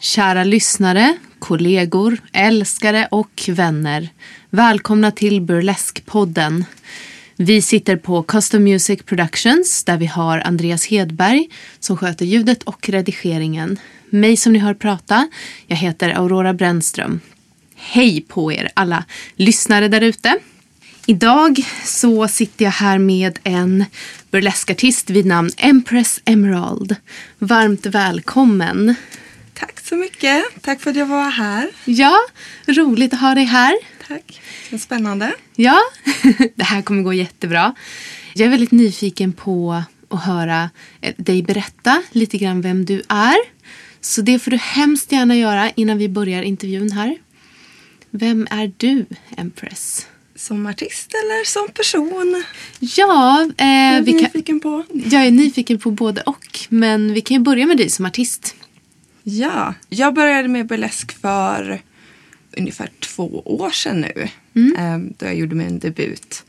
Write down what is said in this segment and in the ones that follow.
Kära lyssnare, kollegor, älskare och vänner. Välkomna till Burlesque-podden. Vi sitter på Custom Music Productions där vi har Andreas Hedberg som sköter ljudet och redigeringen. Mig som ni hör prata, jag heter Aurora Brännström. Hej på er alla lyssnare där ute. Idag så sitter jag här med en burleskartist vid namn Empress Emerald. Varmt välkommen. Tack så mycket. Tack för att jag var här. Ja, roligt att ha dig här. Tack. Det spännande. Ja, det här kommer gå jättebra. Jag är väldigt nyfiken på att höra eh, dig berätta lite grann vem du är. Så det får du hemskt gärna göra innan vi börjar intervjun här. Vem är du, Empress? Som artist eller som person? Ja, eh, Jag är vi kan, nyfiken på. jag är nyfiken på både och. Men vi kan ju börja med dig som artist. Ja, jag började med burlesk för ungefär två år sedan nu. eh, Då jag gjorde min debut.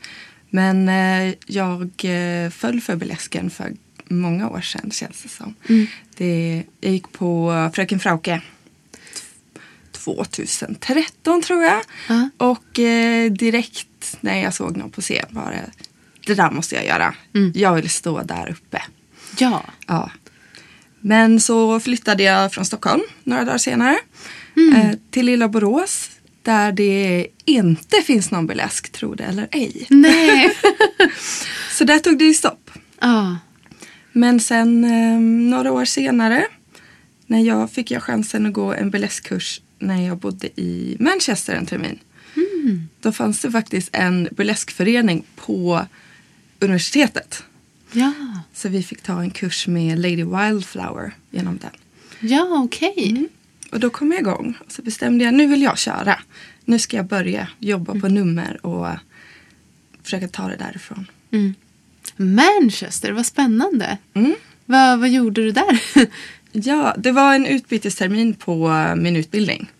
Men eh, jag eh, föll för burlesken för många år sedan känns det som. Det, jag gick på Fröken Frauke 2013 tror jag. Ja. Och eh, direkt när jag såg någon på scen var det det där måste jag göra. Jag vill stå där uppe. Ja. Ja. Men så flyttade jag från Stockholm några dagar senare eh, till lilla Borås där det inte finns någon burlesk, tro det eller ej. Nej. Så där tog det ju stopp. ja. Men sen eh, några år senare när jag fick jag chansen att gå en burleskkurs när jag bodde i Manchester en termin. Då fanns det faktiskt en burleskförening på universitetet. Ja, Så vi fick ta en kurs med Lady Wildflower genom den. ja okej. Och då kom jag igång och så bestämde jag nu vill jag köra. Nu ska jag börja jobba på nummer och försöka ta det därifrån. Manchester, vad spännande. Mm. Vad, vad gjorde du där? Ja, det var en utbytestermin på min utbildning.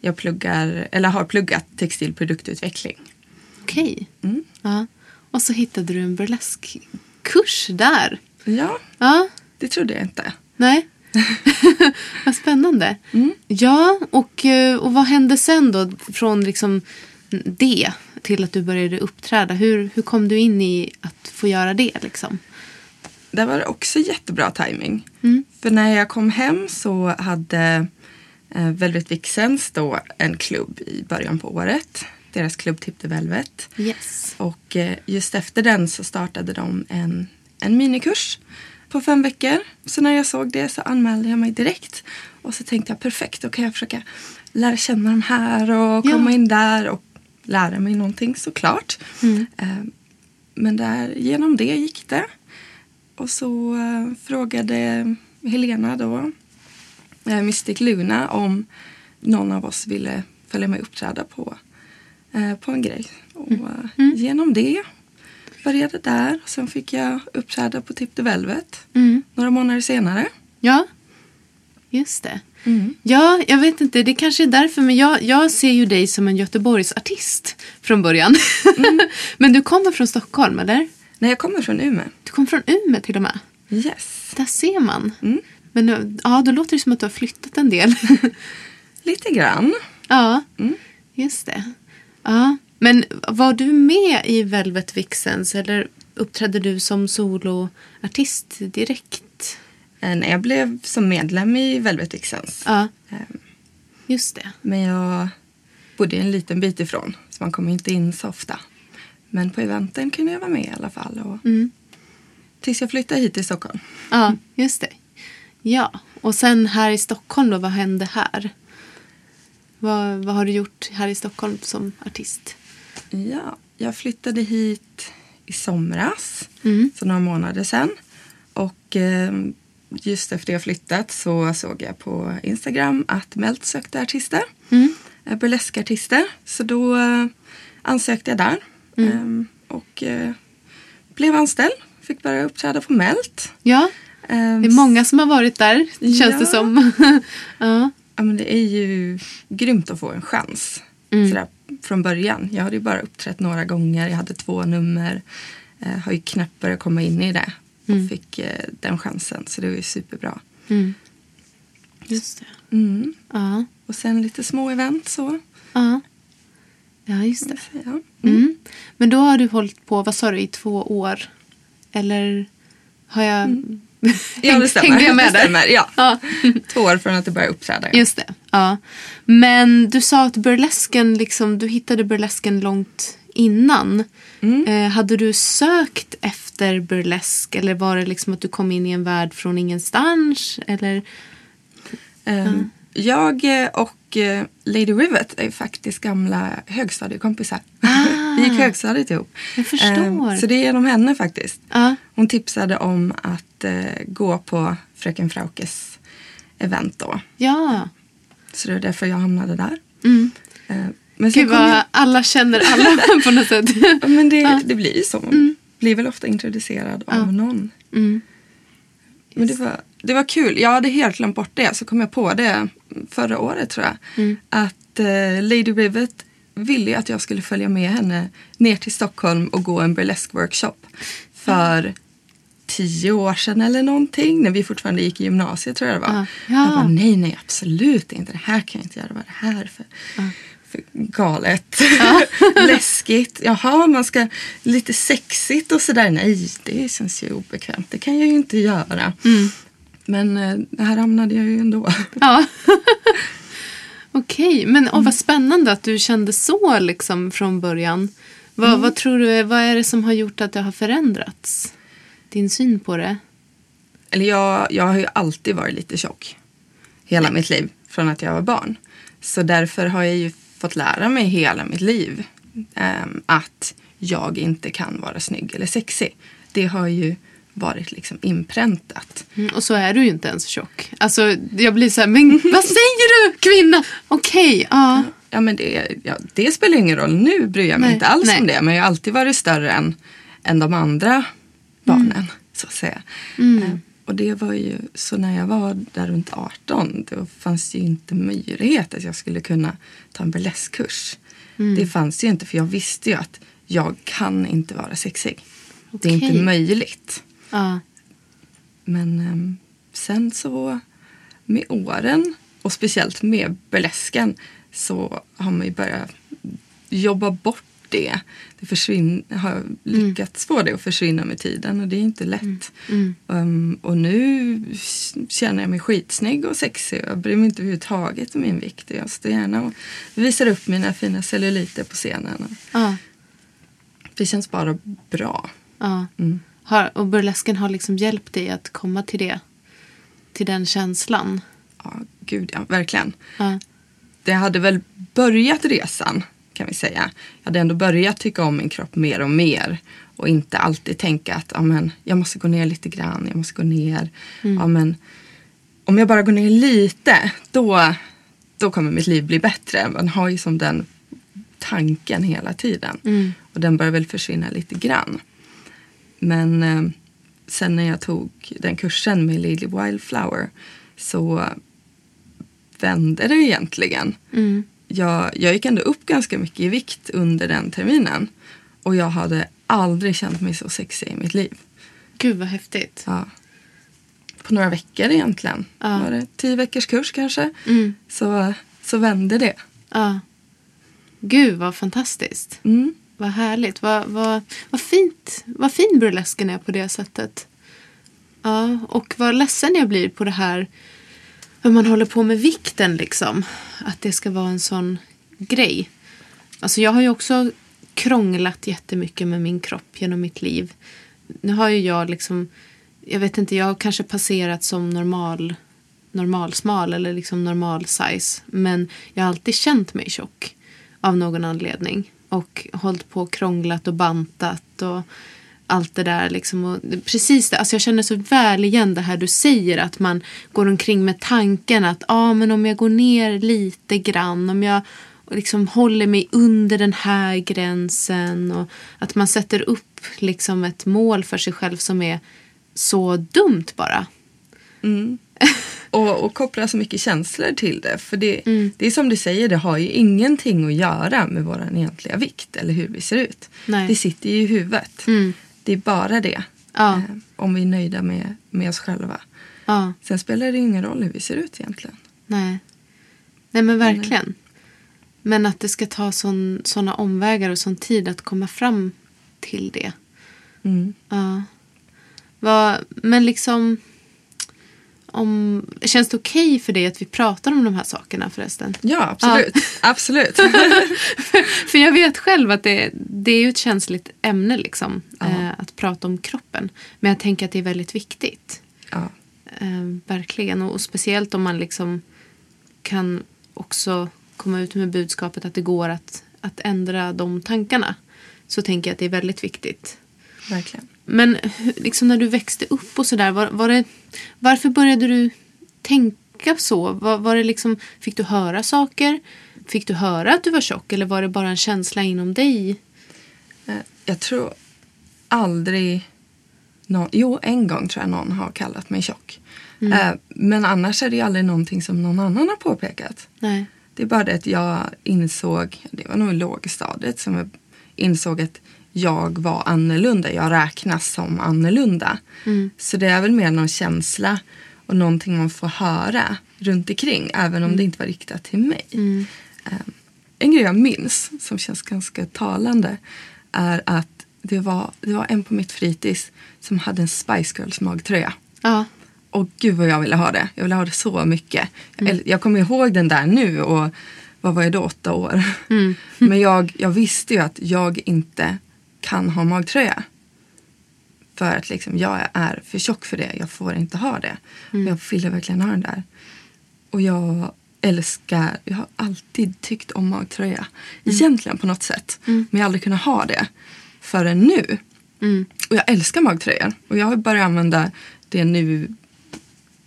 Jag pluggar, eller har pluggat textilproduktutveckling. Okej. Mm. Ja. Och så hittade du en burleskkurs där. Ja, Ja, det trodde jag inte. nej. vad spännande. Ja, och, eh, och vad hände sen då? Från liksom det till att du började uppträda. Hur, hur kom du in i att få göra det liksom? Där var det också jättebra timing. För när jag kom hem så hade eh, Velvet Vixens då en klubb i början på året. Deras klubb Tip the Velvet. Yes. Och eh, just efter den så startade de en, en minikurs på fem veckor. Så när jag såg det så anmälde jag mig direkt. Och så tänkte jag perfekt, då kan jag försöka lära känna de här och Ja. komma in där och lära mig någonting såklart. Eh, Men där, genom det gick det. Och så eh, frågade Helena då, eh, Mystic Luna, om någon av oss ville följa med och uppträda på, eh, på en grej. Och eh, genom det började där. Sen fick jag uppträda på Tip the Velvet Mm. några månader senare. Ja, just det. Ja, jag vet inte. Det kanske är därför. Men jag, jag ser ju dig som en Göteborgsartist från början. men du kommer från Stockholm, eller? Nej, jag kommer från Umeå. Du kommer från Umeå till och med. Yes. Där ser man. Mm. Men nu- ja, då låter det som att du har flyttat en del. Lite grann. ja, Mm. just det. Ja. Men var du med i Velvet Vixens eller uppträdde du som soloartist direkt? Eh, när jag blev som medlem i Velvet Vixens. Ja, Ehm, just det. Men jag bodde en liten bit ifrån så man kom inte in så ofta. Men på eventen kunde jag vara med i alla fall. Och Mm. Tills jag flyttade hit till Stockholm. Ja, just det. Ja, och sen här i Stockholm då, vad hände här? Vad, vad har du gjort här i Stockholm som artist? Ja, jag flyttade hit i somras, Mm. så några månader sedan. Och eh, just efter jag flyttat så såg jag på Instagram att Melt sökte artister. Mm. eh, burleskartister. Så då eh, ansökte jag där. Mm. Ehm, och eh, blev anställd. Fick börja uppträda på Melt. Ja, Ehm, det är många som har varit där, känns Ja. det som. ja. Ja, men det är ju grymt att få en chans. Mm. Sådär, från början. Jag hade ju bara uppträtt några gånger. Jag hade två nummer. Eh, har ju knappt börjat komma in i det. Mm. Och fick eh, den chansen. Så det var ju superbra. Mm. Just det. Mm. Ja, Och sen lite små event så. ja. Ja, just det. Ja. Mm. Men då har du hållit på, vad sa du, i två år? Eller har jag... Mm. Ja, det stämmer. Hängde jag med det stämmer. Ja. Ja. Två år från att jag började uppträda. Ja. Just det. Ja. Men du sa att burlesken, liksom, du hittade burlesken långt innan. Mm. Eh, hade du sökt efter burlesk eller var det liksom att du kom in i en värld från ingenstans? Eller? Ehm, Jag eh, och eh, Lady Rivet är faktiskt gamla högstadiekompisar. Ah. Vi gick högstadiet ihop. Jag förstår. Ehm, Så det är genom henne faktiskt. Ja. Hon tipsade om att eh, gå på Fröken Fraukes event då. ja. Så det är därför jag hamnade där. Mm. Ehm, men Gud vad jag, alla känner alla på något sätt. men det, Ja. det blir ju så. Man blir väl ofta introducerad av någon. Mm. Men det var, det var kul. Jag hade helt glömt bort det. Så kom jag på det förra året tror jag. Mm. Att eh, Lady Rivet ville att jag skulle följa med henne ner till Stockholm och gå en burlesque workshop. För tio år sedan eller någonting. När vi fortfarande gick i gymnasiet tror jag det var. Ja. Ja. Jag bara, nej, nej, absolut inte. Det här kan jag inte göra. Vad är det här för, för galet? Läskigt. Jaha, man ska lite sexigt och sådär. Nej, det känns ju obekvämt. Det kan jag ju inte göra. Mm. Men eh, det här hamnade jag ju ändå. Ja. Okej, men åh, vad spännande att du kände så liksom från början. Vad, vad tror du, vad är det som har gjort att det har förändrats? Din syn på det? Eller jag, jag har ju alltid varit lite tjock. Hela mitt liv. Från att jag var barn. Så därför har jag ju fått lära mig hela mitt liv ehm, att jag inte kan vara snygg eller sexig. Det har ju varit liksom inpräntat. Mm, och så är du ju inte ens tjock. Alltså, jag blir så här, men vad säger du kvinna? Okej, ja. Ja, men det, ja, det spelar ingen roll. Nu bryr jag mig Nej, inte alls nej. om det. Men jag har alltid varit större än, än de andra barnen. Så att säga. Mm. Eh, Och det var ju så när jag var där runt 18. Då fanns det ju inte möjlighet att jag skulle kunna ta en burleskkurs. Mm. Det fanns ju inte för jag visste ju att jag kan inte vara sexig. Det är inte möjligt. Ja. Men ehm, sen så med åren och speciellt med burlesken så har man ju börjat jobba bort det. Det försvinn, har lyckats få det att försvinna med tiden och det är inte lätt. Mm. Ehm, och nu känner jag mig skitsnygg och sexig. Jag bryr mig inte överhuvudtaget om min vikt. Jag står gärna och visar upp mina fina celluliter på scenen. ja. Det känns bara bra. ja. Mm. Har, och burlesken har liksom hjälpt dig att komma till det? Till den känslan? Ja, gud ja, verkligen. Ja. det hade väl börjat resan kan vi säga. Jag hade ändå börjat tycka om min kropp mer och mer. Och inte alltid tänka att ja, men, jag måste gå ner lite grann, jag måste gå ner. Ja, men, om jag bara går ner lite, då, då kommer mitt liv bli bättre. Man har ju som den tanken hela tiden. Mm. Och den börjar väl försvinna lite grann. Men eh, sen när jag tog den kursen med Lily Wildflower så vände det egentligen. Mm. Jag, jag gick ändå upp ganska mycket i vikt under den terminen. Och jag hade aldrig känt mig så sexig i mitt liv. Gud vad häftigt. Ja. På några veckor egentligen. Ja. Var det tio veckors kurs kanske. Mm. Så, så vände det. Ja. Gud vad fantastiskt. Mm. Vad härligt. Vad, vad, vad fint. Vad fin burlesken är på det sättet. Ja, och vad ledsen jag blir på det här hur man håller på med vikten liksom. Att det ska vara en sån grej. Alltså jag har ju också krånglat jättemycket med min kropp genom mitt liv. Nu har ju jag liksom, jag vet inte, jag har kanske passerat som normal normalsmal eller liksom normal size. Men jag har alltid känt mig tjock av någon anledning. Och hållit på och krånglat och bantat och allt det där. Liksom. Och precis det, alltså jag känner så väl igen det här du säger. Att man går omkring med tanken att ah, men om jag går ner lite grann. Om jag liksom håller mig under den här gränsen. Och att man sätter upp liksom ett mål för sig själv som är så dumt bara. Mm. och, och koppla så mycket känslor till det. För det, Mm. det är som du säger, det har ju ingenting att göra med vår egentliga vikt eller hur vi ser ut. Nej. Det sitter ju i huvudet. Mm. Det är bara det. Ja. Eh, om vi är nöjda med, med oss själva. Ja, Sen spelar det ingen roll hur vi ser ut egentligen. nej. Nej men verkligen. Men att det ska ta sån, såna omvägar och sån tid att komma fram till det. Mm. Ja. Vad, men liksom... Om, känns det okej för dig att vi pratar om de här sakerna förresten? Ja, absolut. absolut. För jag vet själv att det, det är ju ett känsligt ämne liksom. Ja. Eh, att prata om kroppen. Men jag tänker att det är väldigt viktigt. ja. Eh, verkligen. Och, och speciellt om man liksom kan också komma ut med budskapet att det går att, att ändra de tankarna. Så tänker jag att det är väldigt viktigt. Verkligen. Men liksom när du växte upp och sådär, var, var det, varför började du tänka så? Var, var det liksom, fick du höra saker? Fick du höra att du var tjock eller var det bara en känsla inom dig? Eh, Jag tror aldrig någon, jo en gång tror jag någon har kallat mig tjock. Eh, Men annars är det ju aldrig någonting som någon annan har påpekat. Nej. Det är bara det att jag insåg, det var nog i lågstadiet som jag insåg att jag var annorlunda. Jag räknas som annorlunda. Så det är väl mer någon känsla och någonting man får höra runt omkring även om det inte var riktat till mig. Eh, En grej jag minns som känns ganska talande är att det var, det var en på mitt fritids som hade en Spice Girls magtröja. Ja. Och gud vad jag ville ha det. Jag ville ha det så mycket. Jag, jag kommer ihåg den där nu och vad var jag då, åtta år. Men jag, jag visste ju att jag inte kan ha magtröja. För att liksom, jag är för tjock för det. Jag får inte ha det. Men jag ville verkligen ha den där. Och jag älskar, jag har alltid tyckt om magtröja. Egentligen på något sätt. Men jag har aldrig kunnat ha det förrän nu. Mm. Och jag älskar magtröjor. Och jag har börjat använda det nu,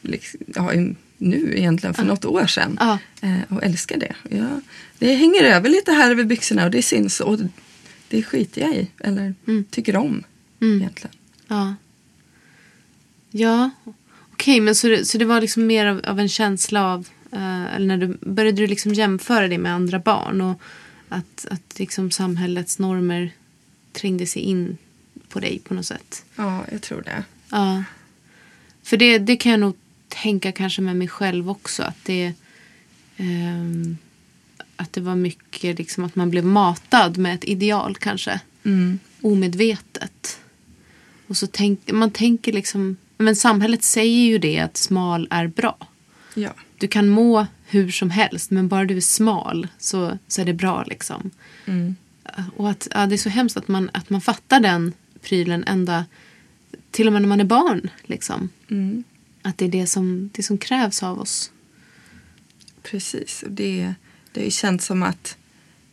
liksom, ja, nu egentligen för något år sedan. Ja. Eh, och älskar det. Ja, det hänger över lite här över byxorna och det syns. Och det skiter jag i. Eller tycker om egentligen. Ja. Ja, okej, men så det, så det var liksom mer av, av en känsla av, eh, eller när du började du liksom jämföra det med andra barn och att, att liksom samhällets normer trängde sig in på dig på något sätt. Ja, jag tror det. Ja. För det, det kan jag nog tänka kanske med mig själv också. Att det, ehm, att det var mycket liksom att man blev matad med ett ideal kanske. Mm. Omedvetet. Och så tänk, man tänker liksom, men samhället säger ju det att smal är bra. Ja. Du kan må hur som helst men bara du är smal så, så är det bra liksom. Mm. Och att ja, det är så hemskt att man, att man fattar den prylen ända till och med när man är barn. Liksom. Mm. Att det är det som, det som krävs av oss. Precis. Och det, det har ju känts som att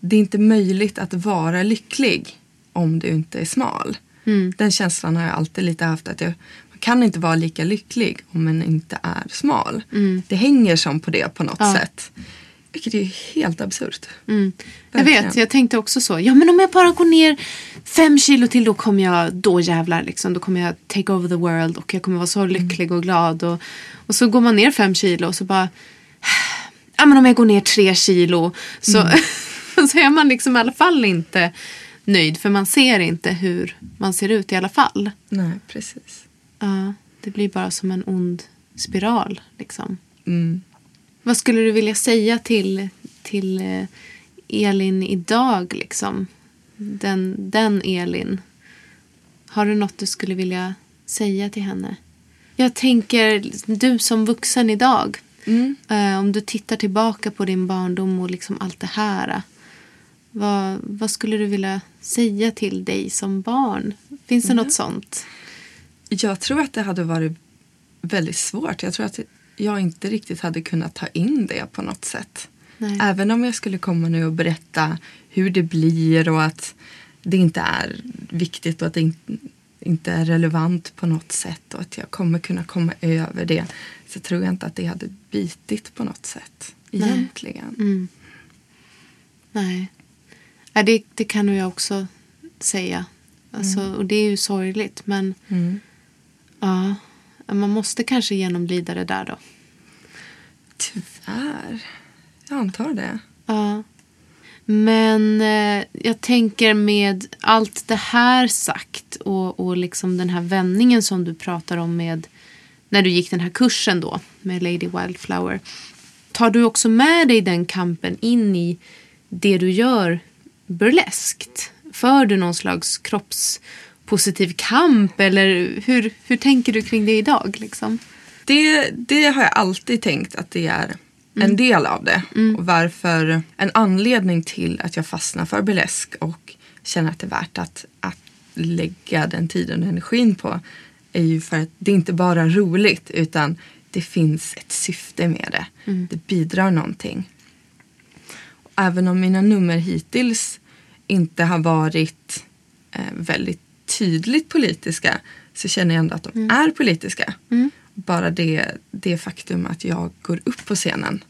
det är inte möjligt att vara lycklig om du inte är smal. Mm. Den känslan har jag alltid lite haft. att jag, Man kan inte vara lika lycklig om man inte är smal. Mm. Det hänger som på det på något Ja. sätt. Vilket är helt absurt. Mm. Jag vet, jag tänkte också så. Ja men om jag bara går ner fem kilo till då kommer jag, då jävlar liksom. Då kommer jag take over the world och jag kommer vara så lycklig och glad. Och, och så går man ner fem kilo och så bara, ja men om jag går ner tre kilo så, så är man liksom i alla fall inte nöjd. För man ser inte hur man ser ut i alla fall. Nej, precis. Ja, det blir bara som en ond spiral liksom. Mm. Vad skulle du vilja säga till, till eh, Elin idag liksom? Den, den Elin. Har du något du skulle vilja säga till henne? Jag tänker, du som vuxen idag. Eh, om du tittar tillbaka på din barndom och liksom allt det här. eh, Vad, vad skulle du vilja säga till dig som barn? Finns det något sånt? Jag tror att det hade varit väldigt svårt. Jag tror att jag inte riktigt hade kunnat ta in det på något sätt. Nej. Även om jag skulle komma nu och berätta hur det blir och att det inte är viktigt och att det in- inte är relevant på något sätt och att jag kommer kunna komma över det så tror jag inte att det hade bitit på något sätt egentligen. Mm. Nej. Nej det, det kan nog jag också säga. Alltså, Och det är ju sorgligt. Men Mm. ja, man måste kanske genomlida det där då. Tyvärr. Jag antar det. Ja. Men eh, jag tänker med allt det här sagt och, och liksom den här vändningen som du pratar om med när du gick den här kursen då med Lady Wildflower. Tar du också med dig den kampen in i det du gör burleskt? För du någon slags kroppspositiv kamp eller hur, hur tänker du kring det idag? Liksom? Det, det har jag alltid tänkt att det är en del av det. Och varför en anledning till att jag fastnar för burlesk och känner att det är värt att, att lägga den tiden och energin på är ju för att det inte bara är roligt utan det finns ett syfte med det. Det bidrar någonting. Och även om mina nummer hittills inte har varit eh, väldigt tydligt politiska så känner jag ändå att de är politiska. Bara det, det faktum att jag går upp på scenen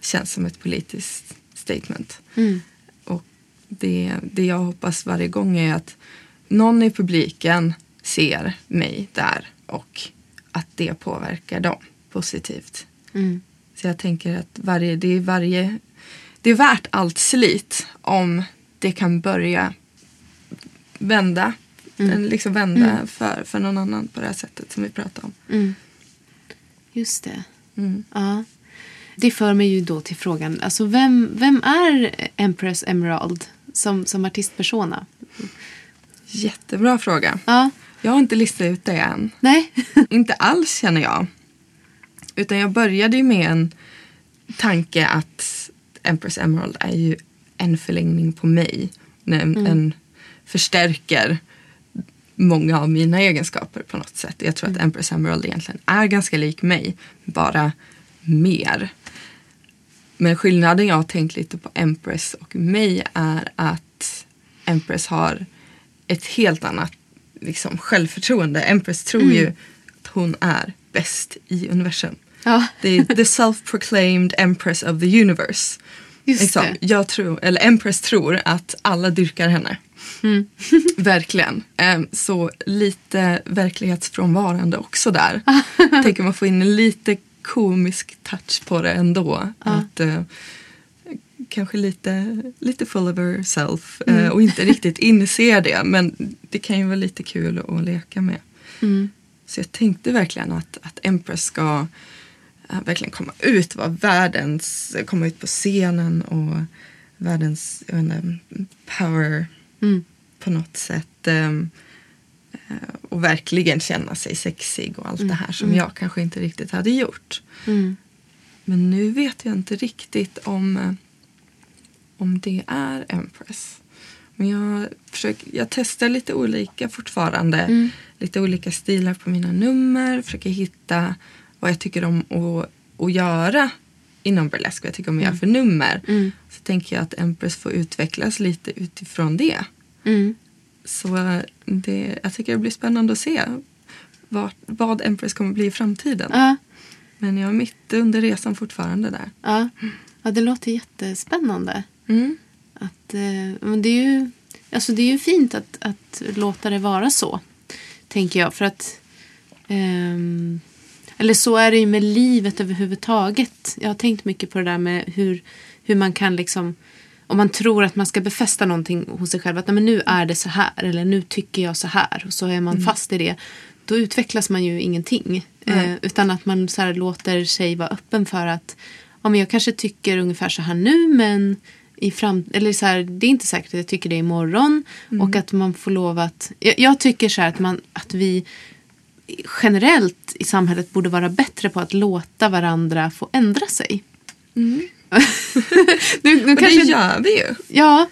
känns som ett politiskt statement. Och det, det jag hoppas varje gång är att någon i publiken ser mig där och att det påverkar dem positivt. Så jag tänker att varje, det, är varje, det är värt allt slit om det kan börja vända. Liksom vända för, för någon annan på det här sättet som vi pratar om. Just det. Mm. Ja. Det för mig ju då till frågan, alltså vem, vem är Empress Emerald som, som artistpersona? Jättebra fråga. Ja, Jag har inte listat ut det än. nej? inte alls känner jag. Utan jag började ju med en tanke att Empress Emerald är ju en förlängning på mig. En, en förstärker många av mina egenskaper på något sätt. Jag tror att Empress Emerald egentligen är ganska lik mig, bara mer. Men skillnaden jag har tänkt lite på Empress och mig är att Empress har ett helt annat liksom, självförtroende. Empress tror ju att hon är bäst i universum. Ja. Det är the self-proclaimed Empress of the universe. Just Liksom, jag tror, eller Empress tror att alla dyrkar henne. Mm. Verkligen. Em, så lite verklighetsfrånvarande också där. Tänker man få in en lite komisk touch på det ändå. Att, eh, kanske lite, lite full of herself eh, Mm. och inte riktigt inser det. Men det kan ju vara lite kul att, leka med. Mm. Så jag tänkte verkligen att, att Empress ska verkligen komma ut, vara världens, komma ut på scenen och världens inte, power Mm. på något sätt. ehm, eh, och verkligen känna sig sexig och allt det här som jag kanske inte riktigt hade gjort. Mm. Men nu vet jag inte riktigt om, eh, om det är Empress. Men jag, försöker, jag testar lite olika fortfarande. Lite olika stilar på mina nummer. Försöker hitta vad jag tycker om att, att göra inom burlesk. Vad jag tycker om att göra för nummer. Så tänker jag att Empress får utvecklas lite utifrån det. Mm. Så det, jag tycker det blir spännande att se vad, vad Empress kommer bli i framtiden. Ja, Men jag är mitt under resan fortfarande där. ja. ja, det låter jättespännande. Mm. Att, eh, men det, är ju, alltså det är ju fint att, att låta det vara så, tänker jag. För att... ehm, eller så är det ju med livet överhuvudtaget. Jag har tänkt mycket på det där med hur, hur man kan liksom... Om man tror att man ska befästa någonting hos sig själv. Att "Nej, men nu är det så här. Eller nu tycker jag så här. Och så är man fast i det. Då utvecklas man ju ingenting. Eh, utan att man så här låter sig vara öppen för att ja, men jag kanske tycker ungefär så här nu men i fram, eller så här, det är inte säkert att jag tycker det imorgon. Och att man får lov att... Jag, jag tycker så här att, man, att vi generellt i samhället borde vara bättre på att låta varandra få ändra sig. nu, nu Och kanske, det gör vi ju. Ja,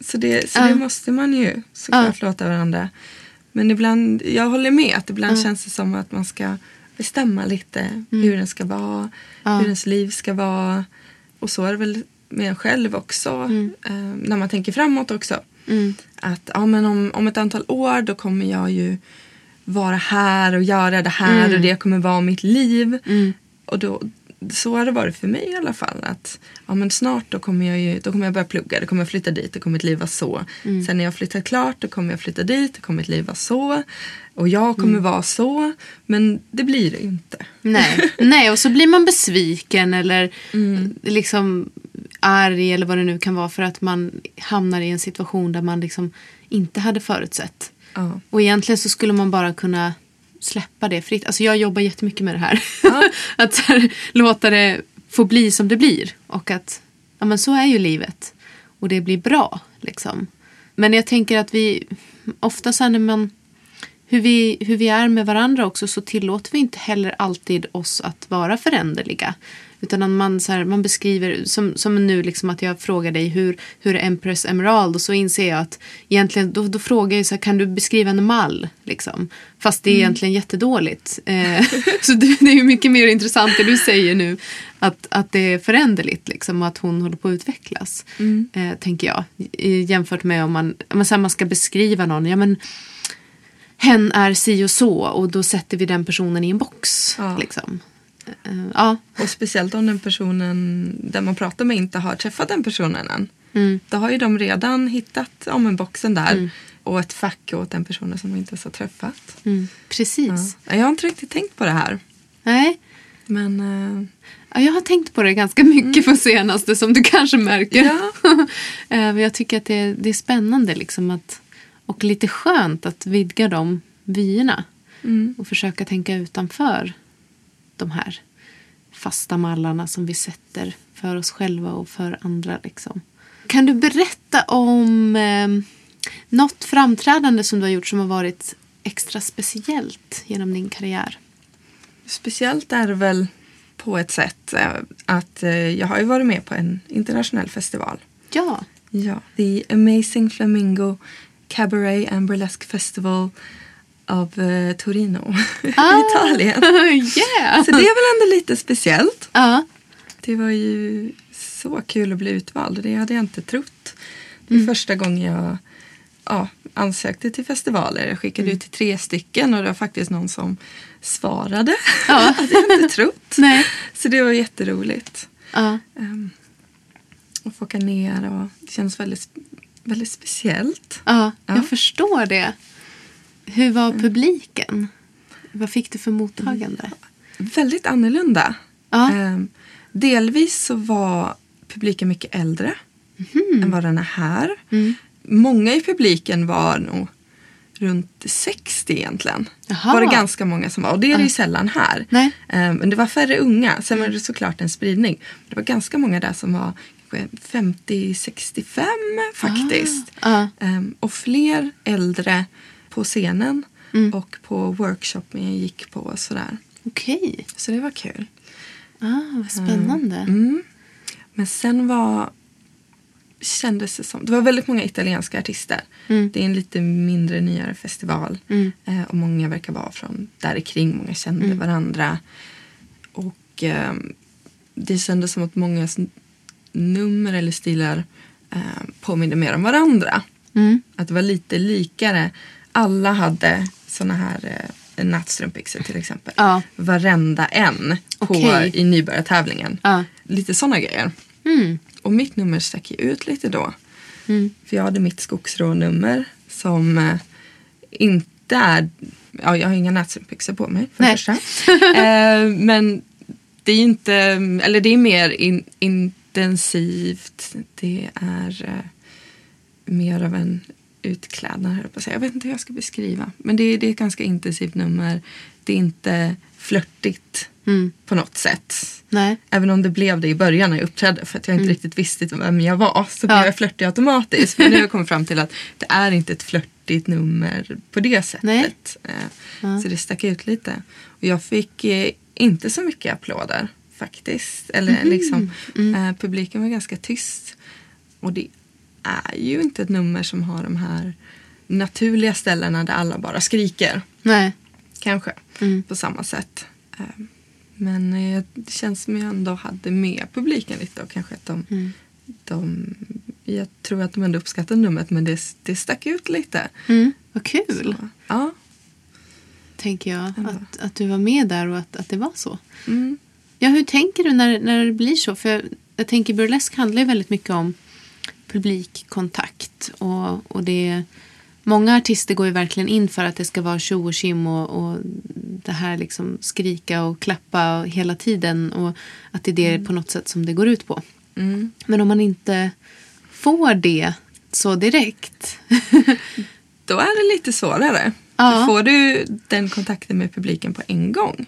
Så, det, så det måste man ju såklart låta varandra. Men ibland, jag håller med att ibland känns det som att man ska bestämma lite hur den ska vara, Ja. hur ens liv ska vara. Och så är det väl med en själv också, eh, när man tänker framåt också. Mm. Att ja, men om, om ett antal år då kommer jag ju vara här och göra det här och det kommer vara mitt liv. Och då, så har det varit för mig i alla fall. Att ja, men snart då kommer, jag ju, då kommer jag börja plugga, då kommer jag flytta dit, då kommer mitt liv vara så. Sen när jag flyttat klart då kommer jag flytta dit, då kommer mitt liv vara så. Och jag kommer vara så. Men det blir det inte. Nej. Nej, och så blir man besviken eller liksom arg eller vad det nu kan vara för att man hamnar i en situation där man liksom inte hade förutsett. Ja. Och egentligen så skulle man bara kunna släppa det fritt. Alltså jag jobbar jättemycket med det här. att så här, låta det få bli som det blir. Och att ja, men så är ju livet. Och det blir bra. Liksom. Men jag tänker att vi ofta så när man hur vi, hur vi är med varandra också så tillåter vi inte heller alltid oss att vara föränderliga. Utan man, så här, man beskriver, som, som nu liksom att jag frågar dig hur, hur är Empress Emerald och så inser jag att egentligen, då, då frågar jag så här, kan du beskriva en mall? Liksom? Fast det är egentligen jättedåligt. Eh, så det, det är ju mycket mer intressant det du säger nu. Att, att det är föränderligt liksom, och att hon håller på att utvecklas. Eh, tänker jag. Jämfört med om man, om man, så här, man ska beskriva någon. Ja, men, hen är si och så och då sätter vi den personen i en box. Ja. Liksom. Eh, ja. Och speciellt om den personen där man pratar med inte har träffat den personen än. Mm. Då har ju de redan hittat om en boxen där och ett fack åt den personen som de inte ens har träffat. Mm. Precis. Ja. Jag har inte riktigt tänkt på det här. Nej. Men eh, Ja, jag har tänkt på det ganska mycket på senaste som du kanske märker. Ja. Eh, men jag tycker att det är, det är spännande liksom att, och lite skönt att vidga de vyerna. mm. Och försöka tänka utanför de här fasta mallarna som vi sätter för oss själva och för andra. Liksom. Kan du berätta om eh, något framträdande som du har gjort som har varit extra speciellt genom din karriär? speciellt är det väl på ett sätt eh, att eh, jag har ju varit med på en internationell festival. Ja. Ja, The Amazing Flamingo Cabaret and Burlesque Festival av eh, Torino i Italien. yeah! Så det är väl ändå lite speciellt. Ja. Det var ju så kul att bli utvald. Det hade jag inte trott. Det är första gången jag ja, ansökte till festivaler. Jag skickade ut till tre stycken och det var faktiskt någon som svarade. Ja. det hade jag inte trott. Nej. Så det var jätteroligt. Ja. Um, att få åka ner och det känns väldigt, väldigt speciellt. Ja. jag förstår det. Hur var publiken? Vad fick du för mottagande? Väldigt annorlunda. Ja. Ehm, delvis så var publiken mycket äldre än vad den är här. Mm. Många i publiken var nog runt 60 egentligen. Jaha. var det ganska många som var. Och det är det ju sällan här. Nej. Ehm, men det var färre unga. Sen var det såklart en spridning. Det var ganska många där som var kanske 50-65 faktiskt. Ja. Ehm, och fler äldre på scenen Mm. och på workshopen jag gick på och sådär. Okej. Så det var kul. Ah, vad spännande. Mm. Men sen var kändes det som, det var väldigt många italienska artister. Mm. Det är en lite mindre nyare festival. Mm. Eh, och många verkar vara från där kring. Många kände Mm. varandra. Och eh, det kändes som att många nummer eller stilar eh, påminner mer om varandra. Mm. Att det var lite likare. Alla hade såna här eh, nattstrumpbyxor till exempel. Ja. Varenda en på, Okej. i nybörjartävlingen. Ja. Lite såna grejer. Mm. Och mitt nummer stack ju ut lite då. Mm. För jag hade mitt skogsrånummer som eh, inte är... Ja, jag har inga nattstrumpbyxor på mig för Nej. första. eh, men det är inte... Eller det är mer in, intensivt. Det är eh, mer av en utklädnad, höll på att säga. Jag vet inte hur jag ska beskriva. Men det är, det är ett ganska intensivt nummer. Det är inte flörtigt Mm. på något sätt. Nej. Även om det blev det i början när jag uppträdde för att jag inte riktigt visste vem jag var så blev Ja. jag flörtig automatiskt. Men nu har jag kommit fram till att det är inte ett flörtigt nummer på det sättet. Eh, Så det stack ut lite. Och jag fick eh, inte så mycket applåder faktiskt. Eller liksom, eh, publiken var ganska tyst. Och det är ju inte ett nummer som har de här naturliga ställena där alla bara skriker. Nej. Kanske Mm. på samma sätt. Eh, Men eh, det känns som jag ändå hade med publiken lite och kanske att de, Mm. de jag tror att de ändå uppskattade numret men det, det stack ut lite. Mm. Vad kul, Så, ja. tänker jag. Att, att du var med där och att, att det var så. Mm. Ja, hur tänker du när, när det blir så? För jag, jag tänker burlesk handlar ju väldigt mycket om publikkontakt. Och, och det, många artister går ju verkligen in för att det ska vara tjo och tjim och, och det här liksom skrika och klappa hela tiden. Och att det är det på något sätt som det går ut på. Mm. Men om man inte får det så direkt. Då är det lite svårare. Ja. Får du den kontakten med publiken på en gång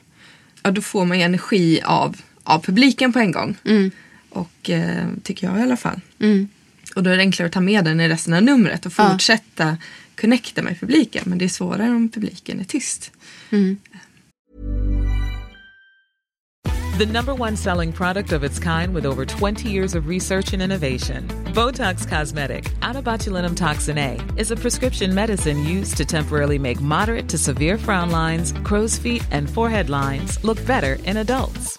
ja, då får man ju energi av, av publiken på en gång. Mm. Och eh, tycker jag i alla fall. Mm. Och då är det enklare att ta med den i resten av numret och Ja. fortsätta connecta med publiken. Men det är svårare om publiken är tyst. Mm. The number one selling product of its kind with over 20 years of research and innovation. Botox Cosmetic, out of botulinum toxin A, is a prescription medicine used to temporarily make moderate to severe frown lines, crow's feet, and forehead lines look better in adults.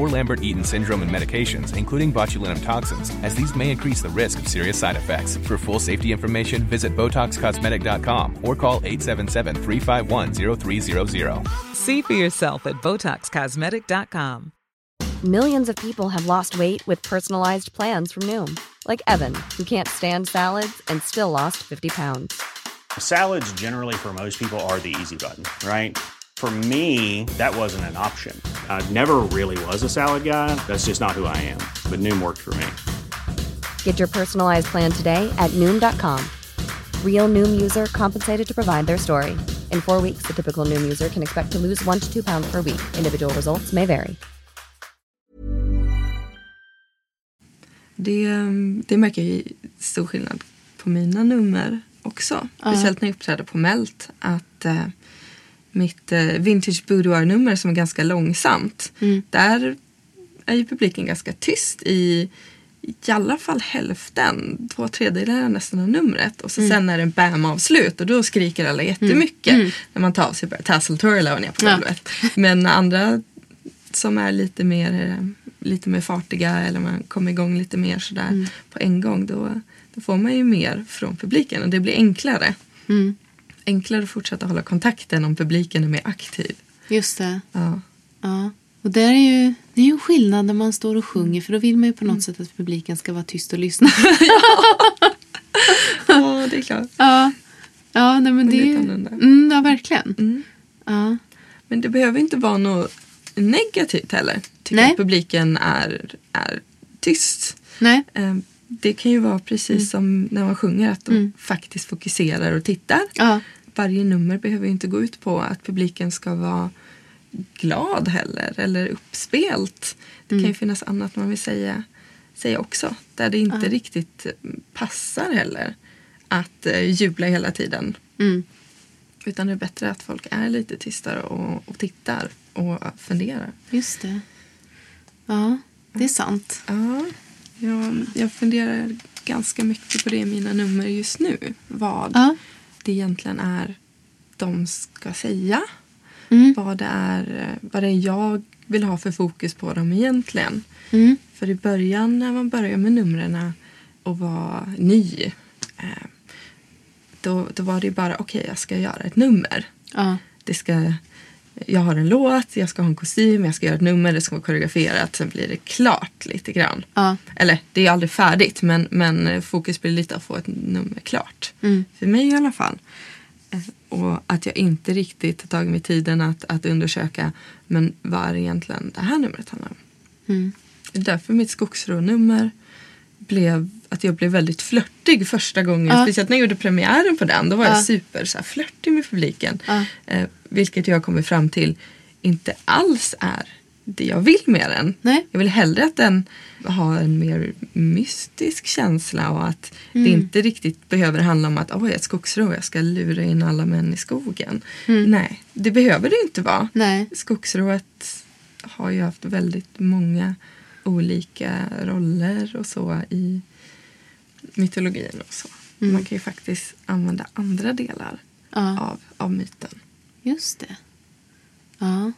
or Lambert-Eaton syndrome and medications, including botulinum toxins, as these may increase the risk of serious side effects. For full safety information, visit BotoxCosmetic.com or call 877-351-0300. See for yourself at BotoxCosmetic.com. Millions of people have lost weight with personalized plans from Noom, like Evan, who can't stand salads and still lost 50 pounds. Salads, generally, for most people, are the easy button, right? For me, that wasn't an option. I never really was a salad guy. That's just not who I am. But Noom worked for me. Get your personalized plan today at Noom.com. Real Noom user compensated to provide their story. In four weeks, the typical Noom user can expect to lose one to two pounds per week. Individual results may vary. Det, det märker jag ju stor skillnad på mina nummer också. Speciellt när jag uppträder på Melt. Att eh, mitt eh, Vintage Boudoir-nummer som är ganska långsamt. Där är ju publiken ganska tyst i i alla fall hälften, två tredjedelar nästan av numret. Och så sen är det en bam-avslut och då skriker alla jättemycket. När man tar av sig och börjar tassel-twirla och ner på Ja. golvet. Men andra som är lite mer, eh, lite mer fartiga eller man kommer igång lite mer sådär på en gång. Då, då får man ju mer från publiken och det blir enklare. Mm. Enklare att fortsätta hålla kontakten om publiken är mer aktiv. Just det. Ja. Ja. Och det är ju det är ju en skillnad när man står och sjunger för då vill man ju på något sätt att publiken ska vara tyst och lyssna. ja, det är klart. ja. Ja, nej, men det är lite ju... Mm, ja, verkligen. Mm. Ja. Men det behöver inte vara något negativt heller. Tycker Nej. att publiken är, är tyst. Nej. Det kan ju vara precis Mm. som när man sjunger att de faktiskt fokuserar och tittar. Ja. Varje nummer behöver inte gå ut på att publiken ska vara glad heller eller uppspelt. Det Mm. kan ju finnas annat man vill säga, säga också. Där det inte riktigt eh, passar heller att eh, jubla hela tiden. Mm. Utan det är bättre att folk är lite tystare och, och tittar och funderar. Just det. Ja, det är sant. Ja, jag, jag funderar ganska mycket på det i mina nummer just nu. Vad Ja. det egentligen är de ska säga. Mm. Vad, det är, vad det är jag vill ha för fokus på dem egentligen. Mm. För i början när man börjar med numren och var ny. Eh, då, då var det bara okej, jag ska göra ett nummer. Ja. Det ska, jag har en låt, jag ska ha en kostym, jag ska göra ett nummer, det ska vara koreograferat, sen blir det klart lite grann. Ja. Eller det är aldrig färdigt men, men fokus blir lite att få ett nummer klart. Mm. För mig i alla fall. Eh, Och att jag inte riktigt har tagit mig tiden att, att undersöka men vad är egentligen det här numret handlar om. Mm. Det är därför mitt skogsrå-nummer blev att jag blev väldigt flörtig första gången. Ja. Speciellt när jag gjorde premiären på den. Då var Ja. jag super så här, flörtig med publiken. Ja. Eh, vilket jag kommit fram till inte alls är det jag vill med den. Nej. Jag vill hellre att den har en mer mystisk känsla och att Mm. det inte riktigt behöver handla om att oh, jag är ett skogsrå jag ska lura in alla män i skogen. Nej, det behöver det inte vara. Mm. Nej. Skogsrået har ju haft väldigt många olika roller och så i mytologin och så. Mm. Man kan ju faktiskt använda andra delar Ja. av, av myten. Just det. Ja.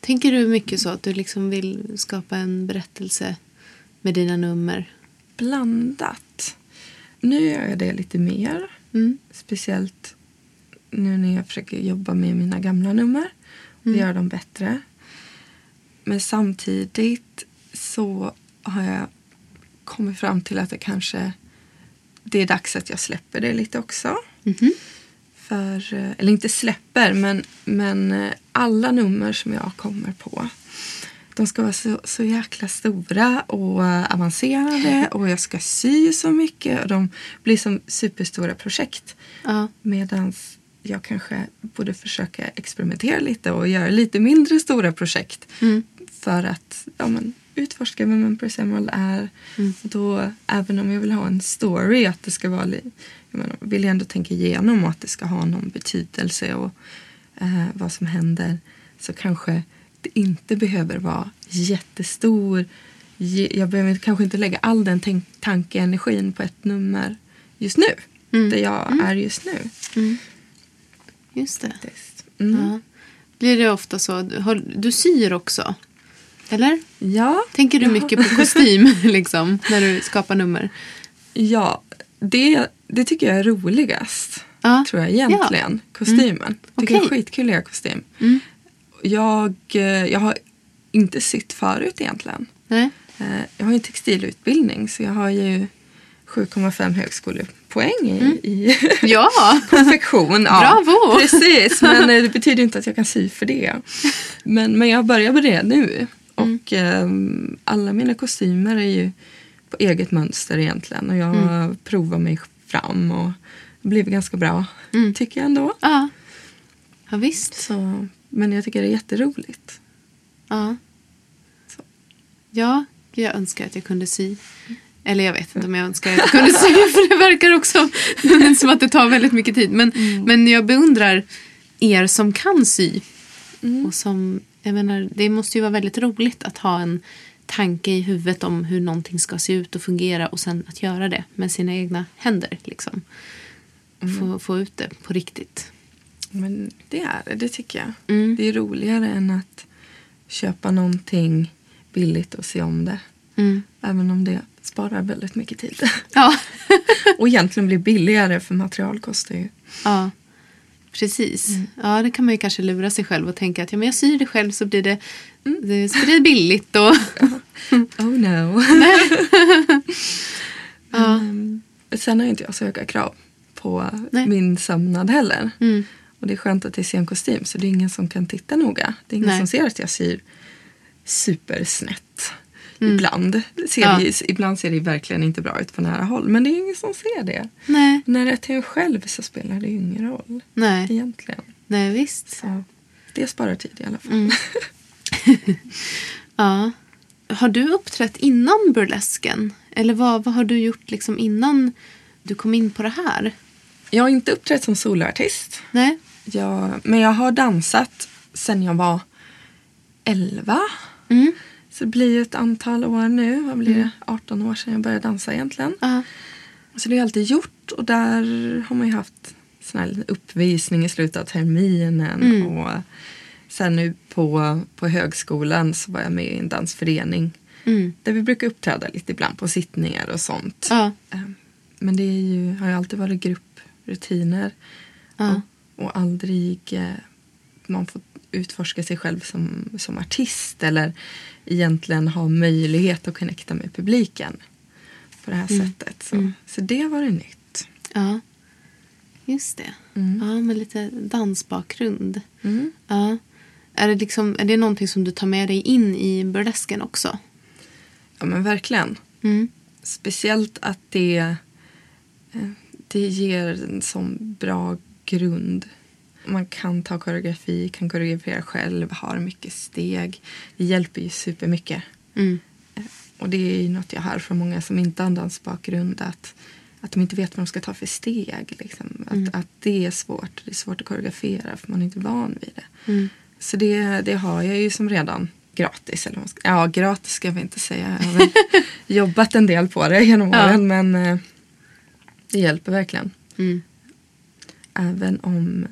Tänker du mycket så att du liksom vill skapa en berättelse med dina nummer? Blandat. Nu gör jag det lite mer. Mm. Speciellt nu när jag försöker jobba med mina gamla nummer och Mm. göra dem bättre. Men samtidigt så har jag kommit fram till att det kanske det är dags att jag släpper det lite också. Mhm. För, eh, eller inte släpper, men, men eh, alla nummer som jag kommer på de ska vara så, så jäkla stora och eh, avancerade och jag ska sy så mycket och de blir som superstora projekt. Ja. Medan jag kanske borde försöka experimentera lite och göra lite mindre stora projekt. Mm. För att ja, men, utforska vem Empress Emerald är. Mm. Då, även om jag vill ha en story, att det ska vara jag menar, vill jag ändå tänka igenom och att det ska ha någon betydelse och eh, vad som händer. Så kanske det inte behöver vara jättestor. Jag behöver kanske inte lägga all den tankeenergin på ett nummer just nu. Mm. Där jag är just nu. Mm. Just det. faktiskt. Mm. Ja. Blir det ofta så? Du syr också? Eller? Ja. Tänker du Ja. mycket på kostym liksom, när du skapar nummer? Ja, det, det tycker jag är roligast. Ja. Tror jag egentligen. Kostymen. Tycker jag är skitkul att göra kostym. Mm. Jag, eh, jag har inte sytt förut egentligen. Nej? Eh, Jag har ju en textilutbildning så jag har ju 7,5 högskolepoäng i, Mm. i Ja! konfektion. Ja, Bravo! Precis, men eh, det betyder inte att jag kan sy för det. Men, men jag börjar med det nu. Mm. Och ehm, alla mina kostymer är ju på eget mönster egentligen. Och jag Mm. provar mig fram och blev ganska bra. Mm. Tycker jag ändå. Ja. Ja, visst. Så, men jag tycker det är jätteroligt. Ja. Så. Ja, jag önskar att jag kunde sy. Eller jag vet inte om jag önskar att jag kunde sy för det verkar också som att det tar väldigt mycket tid. Men, men jag beundrar er som kan sy. Och som, jag menar, det måste ju vara väldigt roligt att ha en tanke i huvudet om hur någonting ska se ut och fungera och sen att göra det med sina egna händer. Liksom. Få, få ut det på riktigt. Men det är det, det tycker jag. Mm. Det är roligare än att köpa någonting billigt och se om det. Mm. Även om det sparar väldigt mycket tid. Ja. och egentligen blir billigare för material kostar ju. Ja, precis. Ja, det kan man ju kanske lura sig själv och tänka att ja, men jag syr det själv så blir det, det, så blir det billigt. Och, Oh no. ja. Mm. Sen har inte jag så höga krav på Nej. min sömnad heller. Mm. Och det är skönt att det är sen kostym så det är ingen som kan titta noga. Det är ingen Nej. som ser att jag syr supersnett. Mm. Ibland, ser Ja. det, ibland ser det verkligen inte bra ut på nära håll. Men det är ingen som ser det. Nej, När det är till en själv så spelar det ju ingen roll. nej, Egentligen. nej, visst. Så det sparar tid i alla fall. Mm. Ja. Har du uppträtt innan burlesken? Eller vad, vad har du gjort liksom innan du kom in på det här? Jag har inte uppträtt som soloartist. Nej? Jag, men jag har dansat sen jag var 11. Mm. Så det blir ju ett antal år nu. Vad blir det? 18 år sedan jag började dansa egentligen. Ja. Så det har jag alltid gjort. Och där har man ju haft sån här uppvisning i slutet av terminen. Mm. Och sen nu på, på högskolan så var jag med i en dansförening. Mm. Där vi brukar uppträda lite ibland på sittningar och sånt. Ehm, Men det är ju, har ju alltid varit grupprutiner. Ja. Och, och aldrig... eh, Man får utforska sig själv som, som artist eller egentligen ha möjlighet att connecta med publiken på det här sättet. Så, så det var det nytt. Ja, just det. Ja, med lite dansbakgrund. Ja. Är, det liksom, är det någonting som du tar med dig in i burlesken också? Ja men verkligen. Mm. Speciellt att det, eh, det ger en sån bra grund. Man kan ta koreografi, kan koreografera själv, har mycket steg. Det hjälper ju supermycket. Mm. Eh, Och det är ju något jag hör från många som inte har dansbakgrund. Att, att de inte vet vad de ska ta för steg. Liksom. Att, att det är svårt. Det är svårt att koreografera för man är inte van vid det. Så det, det har jag ju som redan gratis. Eller ska, ja, gratis ska vi inte säga. Jag har jobbat en del på det genom Ja. åren. Men eh, det hjälper verkligen. Mm. Även om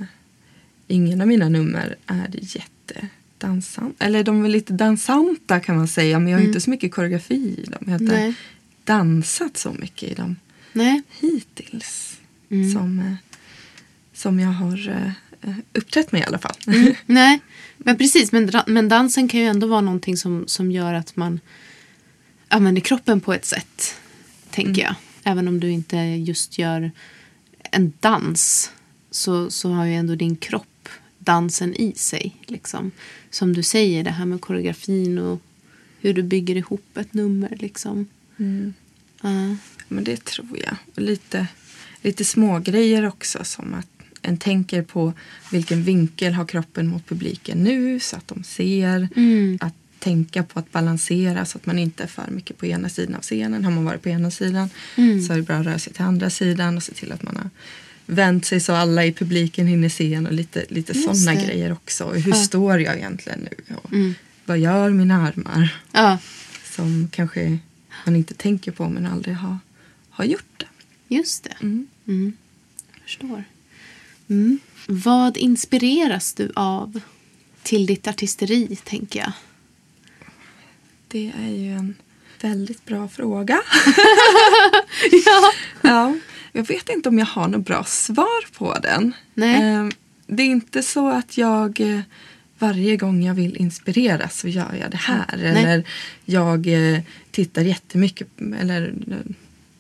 ingen av mina nummer är jättedansanta. Eller de är lite dansanta kan man säga. Men jag har inte så mycket koreografi i dem. Jag har inte Nej. dansat så mycket i dem Nej. hittills. Som, eh, som jag har eh, uppträtt med i alla fall. Nej, men precis. Men, men dansen kan ju ändå vara någonting som, som gör att man använder kroppen på ett sätt, tänker jag. Även om du inte just gör en dans så, så har ju ändå din kropp dansen i sig. Liksom. Som du säger, det här med koreografin och hur du bygger ihop ett nummer. Liksom. Ja. Men det tror jag. Och lite, lite små grejer också. Som att en tänker på vilken vinkel har kroppen mot publiken nu så att de ser. Mm. Att tänka på att balansera så att man inte är för mycket på ena sidan av scenen. Har man varit på ena sidan Mm. så är det bra att röra sig till andra sidan och se till att man har vänt sig så alla i publiken hinner se en och lite, lite sådana grejer också. Hur Ja. står jag egentligen nu? Och Mm. Vad gör mina armar? ja, Som kanske man inte tänker på men aldrig har, har gjort det. just det. Mm. Mm. Jag förstår. Mm. Vad inspireras du av till ditt artisteri, tänker jag? Det är ju en väldigt bra fråga. ja. ja, jag vet inte om jag har något bra svar på den. Nej. Eh, Det är inte så att jag eh, varje gång jag vill inspireras så gör jag det här. Nej. Eller jag eh, tittar jättemycket eller, eh,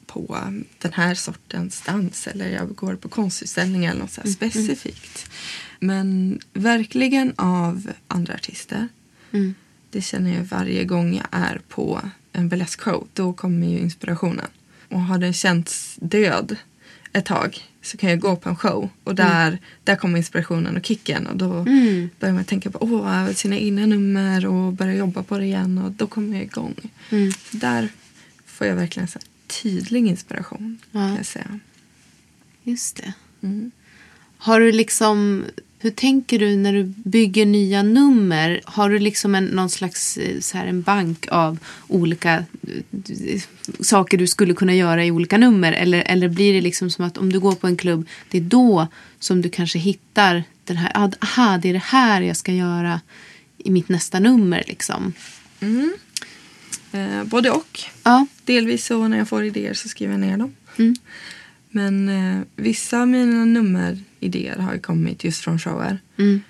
på den här sortens dans. Eller jag går på konstutställningar eller något så här specifikt. Men verkligen av andra artister. Mm. Det känner jag varje gång jag är på en show. Då kommer ju inspirationen. Och har den känts död ett tag så kan jag gå på en show och där, där kommer inspirationen och kicken. Och då Mm. börjar man tänka på åh, sina egna nummer och börja jobba på det igen och då kommer jag igång. Mm. Så där får jag verkligen så tydlig inspiration. Ja. Kan jag säga. Just det. Mm. Har du liksom... Hur tänker du när du bygger nya nummer? Har du liksom en, någon slags eh, så här, en bank av olika eh, saker du skulle kunna göra i olika nummer? Eller, eller blir det liksom som att om du går på en klubb, det är då som du kanske hittar den här, ah, aha, det är det här jag ska göra i mitt nästa nummer liksom. Eh, både och. Ja. Delvis så när jag får idéer så skriver jag ner dem. Mm. Men eh, vissa av mina nummeridéer har ju kommit just från shower. Mm.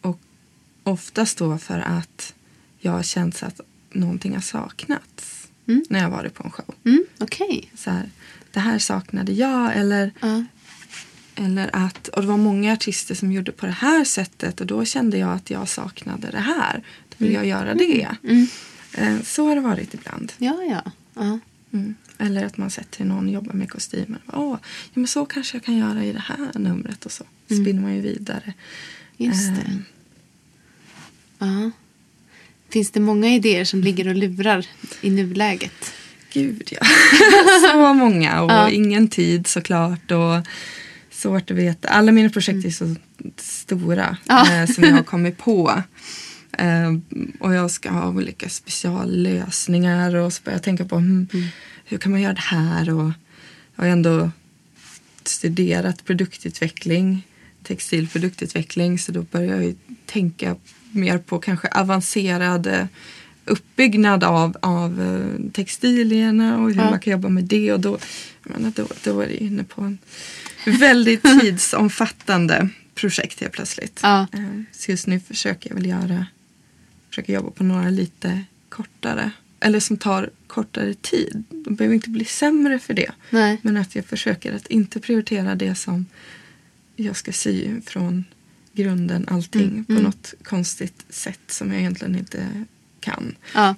Och oftast då för att jag har känt att någonting har saknats Mm. när jag varit på en show. Mm. Så här, det här saknade jag eller, Ja. eller att och det var många artister som gjorde på det här sättet och då kände jag att jag saknade det här. Då vill jag göra det. Mm. Eh, så har det varit ibland. Ja, ja. ja. Mm. Eller att man sett hur någon jobbar med kostymer. Åh, ja, men så kanske jag kan göra i det här numret och så spinner man ju vidare. Just det. Ehm, Ja. Finns det många idéer som ligger och lurar i nuläget? Gud ja. så många och Ja. ingen tid såklart. Och svårt att veta. Alla mina projekt är så stora Ja. eh, som jag har kommit på. Eh, och jag ska ha olika speciallösningar och så börjar jag tänka på hmm, hur kan man göra det här. Och jag har ändå studerat produktutveckling, textilproduktutveckling så då börjar jag tänka mer på kanske avancerad eh, uppbyggnad av, av eh, textilierna och hur Ja. man kan jobba med det. Och då, menar, då, då är det inne på en väldigt tidsomfattande projekt helt plötsligt. Ja. Eh, Så just nu försöker jag väl göra, försöker jobba på några lite kortare, eller som tar kortare tid. De behöver inte bli sämre för det. Nej. Men att jag försöker att inte prioritera det som jag ska sy från grunden allting Mm, på mm. något konstigt sätt som jag egentligen inte kan. Ja.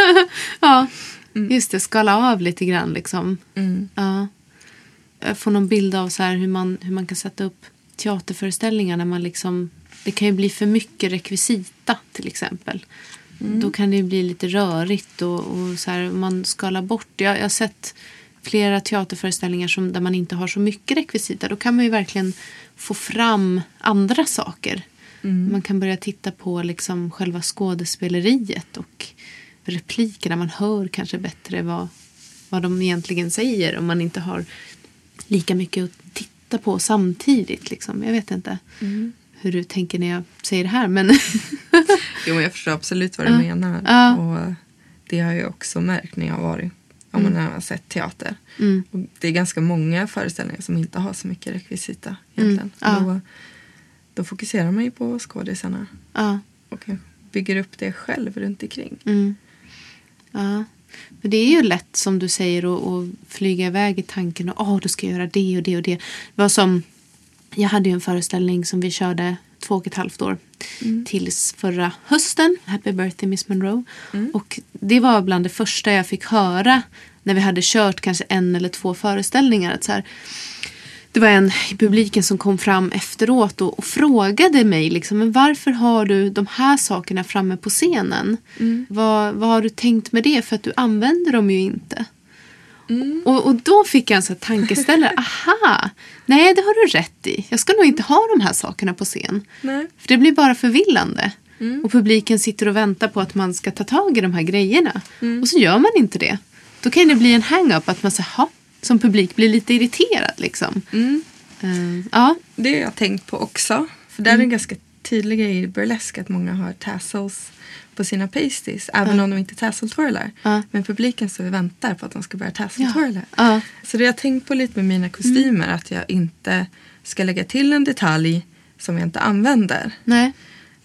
ja, just det. Skala av lite grann liksom. Mm. Ja. Jag får någon bild av så hur, man, hur man kan sätta upp teaterföreställningar när man liksom... Det kan ju bli för mycket rekvisita till exempel. Då kan det bli lite rörigt och, och så här, man skalar bort. Jag, jag har sett flera teaterföreställningar som, där man inte har så mycket rekvisita. Då kan man ju verkligen få fram andra saker. Man kan börja titta på liksom själva skådespeleriet och replikerna. Man hör kanske bättre vad, vad de egentligen säger om man inte har lika mycket att titta på samtidigt. Liksom. Jag vet inte hur du tänker när jag säger det här. Men Jo, jag förstår absolut vad du Ja. menar. Ja. Och det har jag också märkt när jag har varit om man har sett teater. Mm. Det är ganska många föreställningar som inte har så mycket rekvisita egentligen. ja. Då, då fokuserar man ju på skådisarna ja, och bygger upp det själv runt omkring. mm. ja. Men det är ju lätt som du säger att, flyga iväg i tanken och åh, då ska jag göra det och det och det. Det var som, jag hade ju en föreställning som vi körde två och ett halvt år tills förra hösten. Happy birthday Miss Monroe. Och det var bland det första jag fick höra när vi hade kört kanske en eller två föreställningar. Att så här, det var en i publiken som kom fram efteråt och, och frågade mig liksom, men varför har du de här sakerna framme på scenen? Vad, vad har du tänkt med det? För att du använder dem ju inte. Och, och då fick jag en sån tankeställare. Aha, nej det har du rätt i. Jag ska nog inte ha de här sakerna på scen. Nej. För det blir bara förvillande. Och publiken sitter och väntar på att man ska ta tag i de här grejerna. Och så gör man inte det. Då kan det bli en hang-up att man säger, "Ha", som publik blir lite irriterad. Liksom. Eh, ja, Det har jag tänkt på också. För där är en ganska tydlig grej i burlesk att många har tassels på sina pasties. Även om de inte tassel-twirlar. Men publiken står och väntar på att de ska börja Ja. tassel-twirla. Ja. Så det jag tänkt på lite med mina kostymer. Att jag inte ska lägga till en detalj som jag inte använder. nej.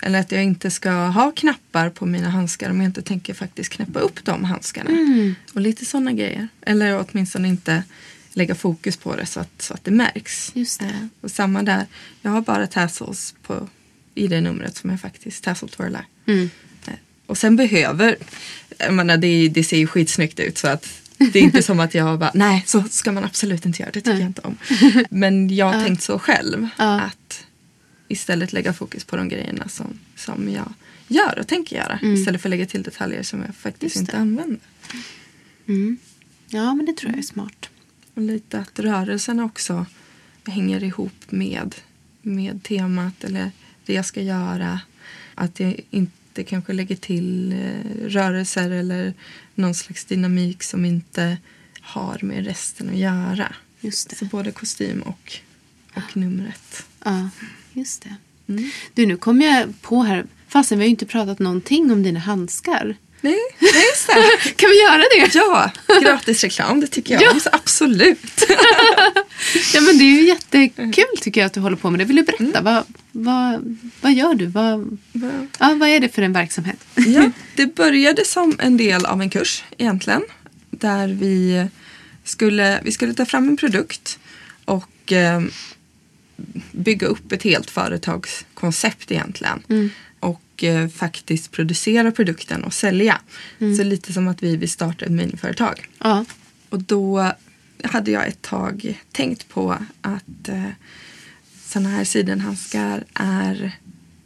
Eller att jag inte ska ha knappar på mina handskar om jag inte tänker faktiskt knäppa upp de handskarna. Mm. Och lite sådana grejer. Eller åtminstone inte lägga fokus på det så att, så att det märks. Just det. Eh, Och samma där. Jag har bara tassels på, i det numret som jag faktiskt tassel twirlar. Mm. Och sen behöver, jag menar det, det ser ju skitsnyggt ut så att det är inte som att jag bara, nej så ska man absolut inte göra, det tycker Nej. jag inte om. Men jag har tänkt så själv. Ja. Att istället lägga fokus på de grejerna som, som jag gör och tänker göra. Istället för att lägga till detaljer som jag faktiskt Mm. Inte använder. Mm. Ja, men det tror jag är smart. Och lite att rörelserna också hänger ihop med, med temat eller det jag ska göra. Att jag inte kanske lägger till eh, rörelser eller någon slags dynamik som inte har med resten att göra. Just det. Så både kostym och, och numret. Ja, just det. Mm. Du, nu kom jag på här, fastän vi har ju inte pratat någonting om dina handskar. Nej, nej just det. Kan vi göra det? Ja, gratis reklam det tycker jag Ja. om. Absolut. Ja, men det är ju jättekul tycker jag att du håller på med det. Vill du berätta? Vad, vad, vad gör du? Vad, ja, vad är det för en verksamhet? Ja, det började som en del av en kurs egentligen. Där vi skulle, vi skulle ta fram en produkt och eh, bygga upp ett helt företagskoncept egentligen. Och eh, faktiskt producera produkten och sälja. Så lite som att vi vill starta ett miniföretag. Ja. Och då hade jag ett tag tänkt på att eh, sådana här sidenhandskar är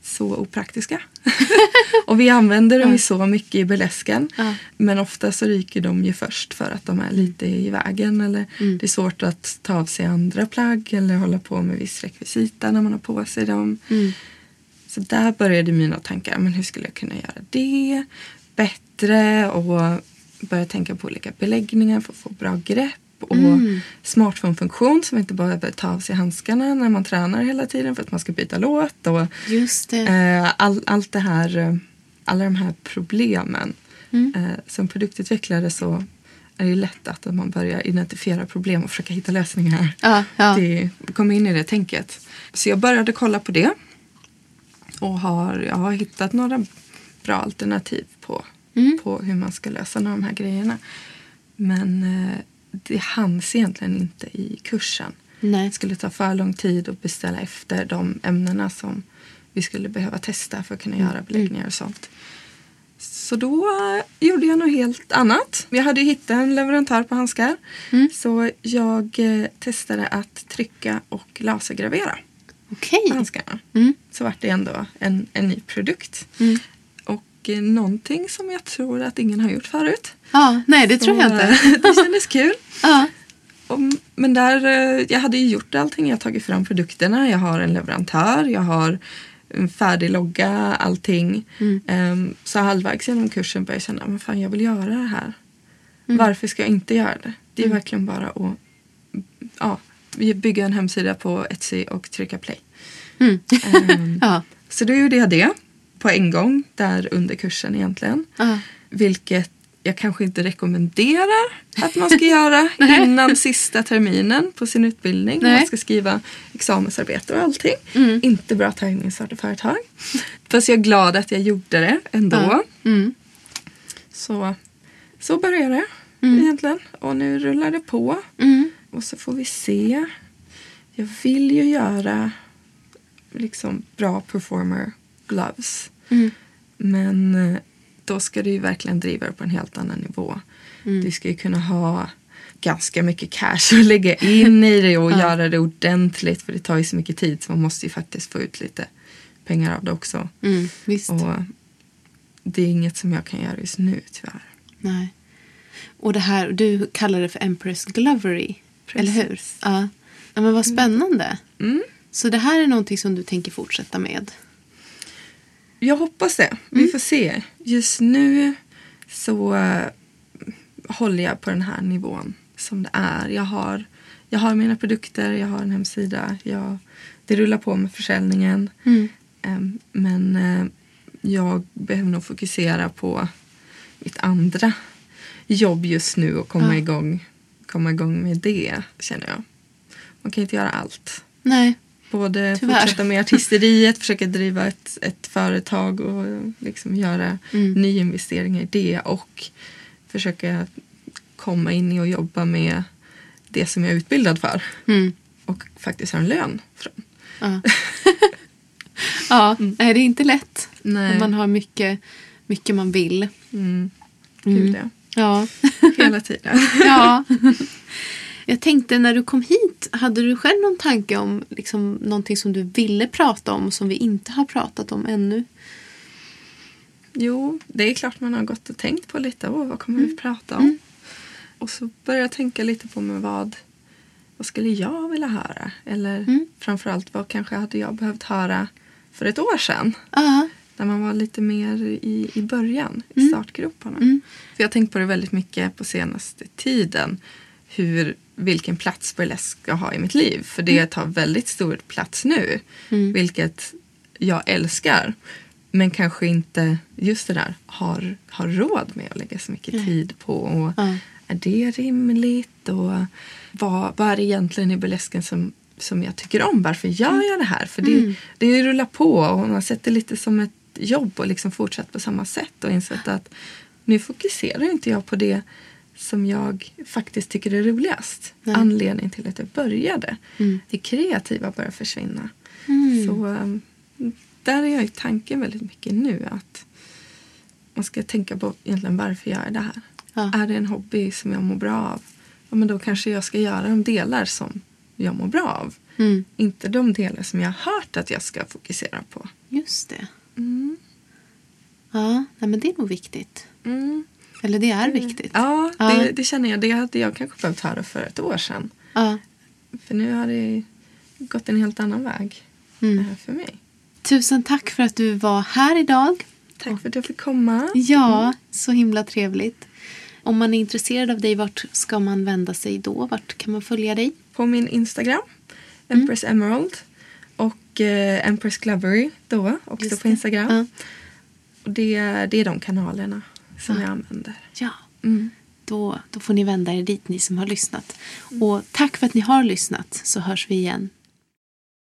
så opraktiska. och vi använder dem ju så mycket i burlesken. Ja. Men ofta så ryker de ju först för att de är lite i vägen. Eller det är svårt att ta av sig andra plagg eller hålla på med viss rekvisita när man har på sig dem. Så där började mina tankar. Men hur skulle jag kunna göra det bättre? Och börja tänka på olika beläggningar för att få bra grepp. Och smartphone-funktion så man inte bara behöver ta av sig handskarna när man tränar hela tiden för att man ska byta låt. Och, Just det. eh, all, allt det här, alla de här problemen. Mm. Eh, som produktutvecklare så är det lätt att man börjar identifiera problem och försöka hitta lösningar. Ja, ja. Det kom in i det tänket. Så jag började kolla på det. Och har, jag har hittat några bra alternativ på, Mm. på hur man ska lösa de här grejerna. Men eh, det hanns egentligen inte i kursen. Nej. Det skulle ta för lång tid att beställa efter de ämnena som vi skulle behöva testa för att kunna göra beläggningar och sånt. Så då eh, gjorde jag något helt annat. Jag hade hittat en leverantör på handskar. Så jag eh, testade att trycka och lasergravera Okej. på handskarna. Mm. Så vart det ändå en, en ny produkt. Mm. Och eh, någonting som jag tror att ingen har gjort förut. Ja, nej det tror jag Så, inte. eh, det kändes kul. Ja. Och, men där, eh, jag hade ju gjort allting. Jag har tagit fram produkterna. Jag har en leverantör. Jag har en färdig logga, allting. Ehm, så halvvägs genom kursen började jag känna, men fan jag vill göra det här. Varför ska jag inte göra det? Det är verkligen bara att ja, bygga en hemsida på Etsy och trycka play. Mm. Ja. så då gjorde jag det på en gång där under kursen egentligen. Ja. Vilket jag kanske inte rekommenderar att man ska göra innan sista terminen på sin utbildning. Nej. Man ska skriva examensarbete och allting. Mm. Inte bra att starta företag. Fast jag är glad att jag gjorde det ändå. Mm. Så, så började det egentligen. Och nu rullar det på. Mm. Och så får vi se. Jag vill ju göra liksom bra performer gloves. Mm. Men eh, då ska du ju verkligen driva det på en helt annan nivå. Mm. Du ska ju kunna ha ganska mycket cash att lägga in i det och Ja. göra det ordentligt. För det tar ju så mycket tid så man måste ju faktiskt få ut lite pengar av det också. Mm. Visst. Och det är inget som jag kan göra just nu tyvärr. Nej. Och det här, du kallar det för Empress Glovery. Eller hur? Ja. ja. Men vad spännande. Mm. Så det här är någonting som du tänker fortsätta med? Jag hoppas det. Vi får se. Just nu så eh, håller jag på den här nivån som det är. Jag har, jag har mina produkter, jag har en hemsida. Jag, det rullar på med försäljningen. Mm. Em, men eh, jag behöver nog fokusera på mitt andra jobb just nu och komma, Ja. igång, komma igång med det, känner jag. Man kan inte göra allt. Nej. Både Tyvärr. fortsätta med artisteriet, försöka driva ett, ett företag och liksom göra Mm. nyinvesteringar i det och försöka komma in i och jobba med det som jag är utbildad för Mm. och faktiskt ha en lön från. Ja. ja, nej, det är inte lätt. Nej. Om man har mycket, mycket man vill. Mm. Mm. Gud, ja. Ja. Hela tiden. ja. Jag tänkte när du kom hit, hade du själv någon tanke om liksom, någonting som du ville prata om som vi inte har pratat om ännu? Jo, det är klart man har gått och tänkt på lite. Åh, vad kommer Mm. vi prata om? Och så börjar jag tänka lite på men vad, vad skulle jag vilja höra? Eller Mm. framförallt vad kanske hade jag behövt höra för ett år sedan? Ja. När man var lite mer i, i början, i Mm. startgroparna. Mm. För jag har tänkt på det väldigt mycket på senaste tiden. Hur, vilken plats burlesk ska ha i mitt liv. För det tar väldigt stor plats nu. Mm. Vilket jag älskar. Men kanske inte just det där har, har råd med att lägga så mycket Nej. tid på. Och. Är det rimligt? Och vad, vad är det egentligen i burlesken som, som jag tycker om? Varför gör jag det här? För det, Mm. det rullar på och man det lite som ett jobb och liksom fortsatt på samma sätt och insett att nu fokuserar inte jag på det som jag faktiskt tycker är roligast. Nej. Anledningen till att jag började. Mm. Det kreativa börjar försvinna. Mm. Så um, där är jag i tanken väldigt mycket nu. Att man ska tänka på egentligen varför jag gör det här. Ja. Är det en hobby som jag mår bra av? Ja, men då kanske jag ska göra de delar som jag mår bra av. Mm. Inte de delar som jag har hört att jag ska fokusera på. Just det. Mm. Ja, nej, men det är nog viktigt. Mm. Eller det är viktigt. Ja, Ja. det, det känner jag. Det hade jag kanske behövt höra för ett år sedan. Ja. För nu har det gått en helt annan väg Mm. eh, för mig. Tusen tack för att du var här idag. Tack för att jag fick komma. Ja, så himla trevligt. Om man är intresserad av dig, vart ska man vända sig då? Vart kan man följa dig? På min Instagram, Empress Emerald. Och eh, Empress Glovery då, också Just på det. Instagram. Ja. Och det, det är de kanalerna som Ja. jag använder. ja, Mm. då då, får ni vända er dit, ni som har lyssnat. Och tack för att ni har lyssnat, så hörs vi igen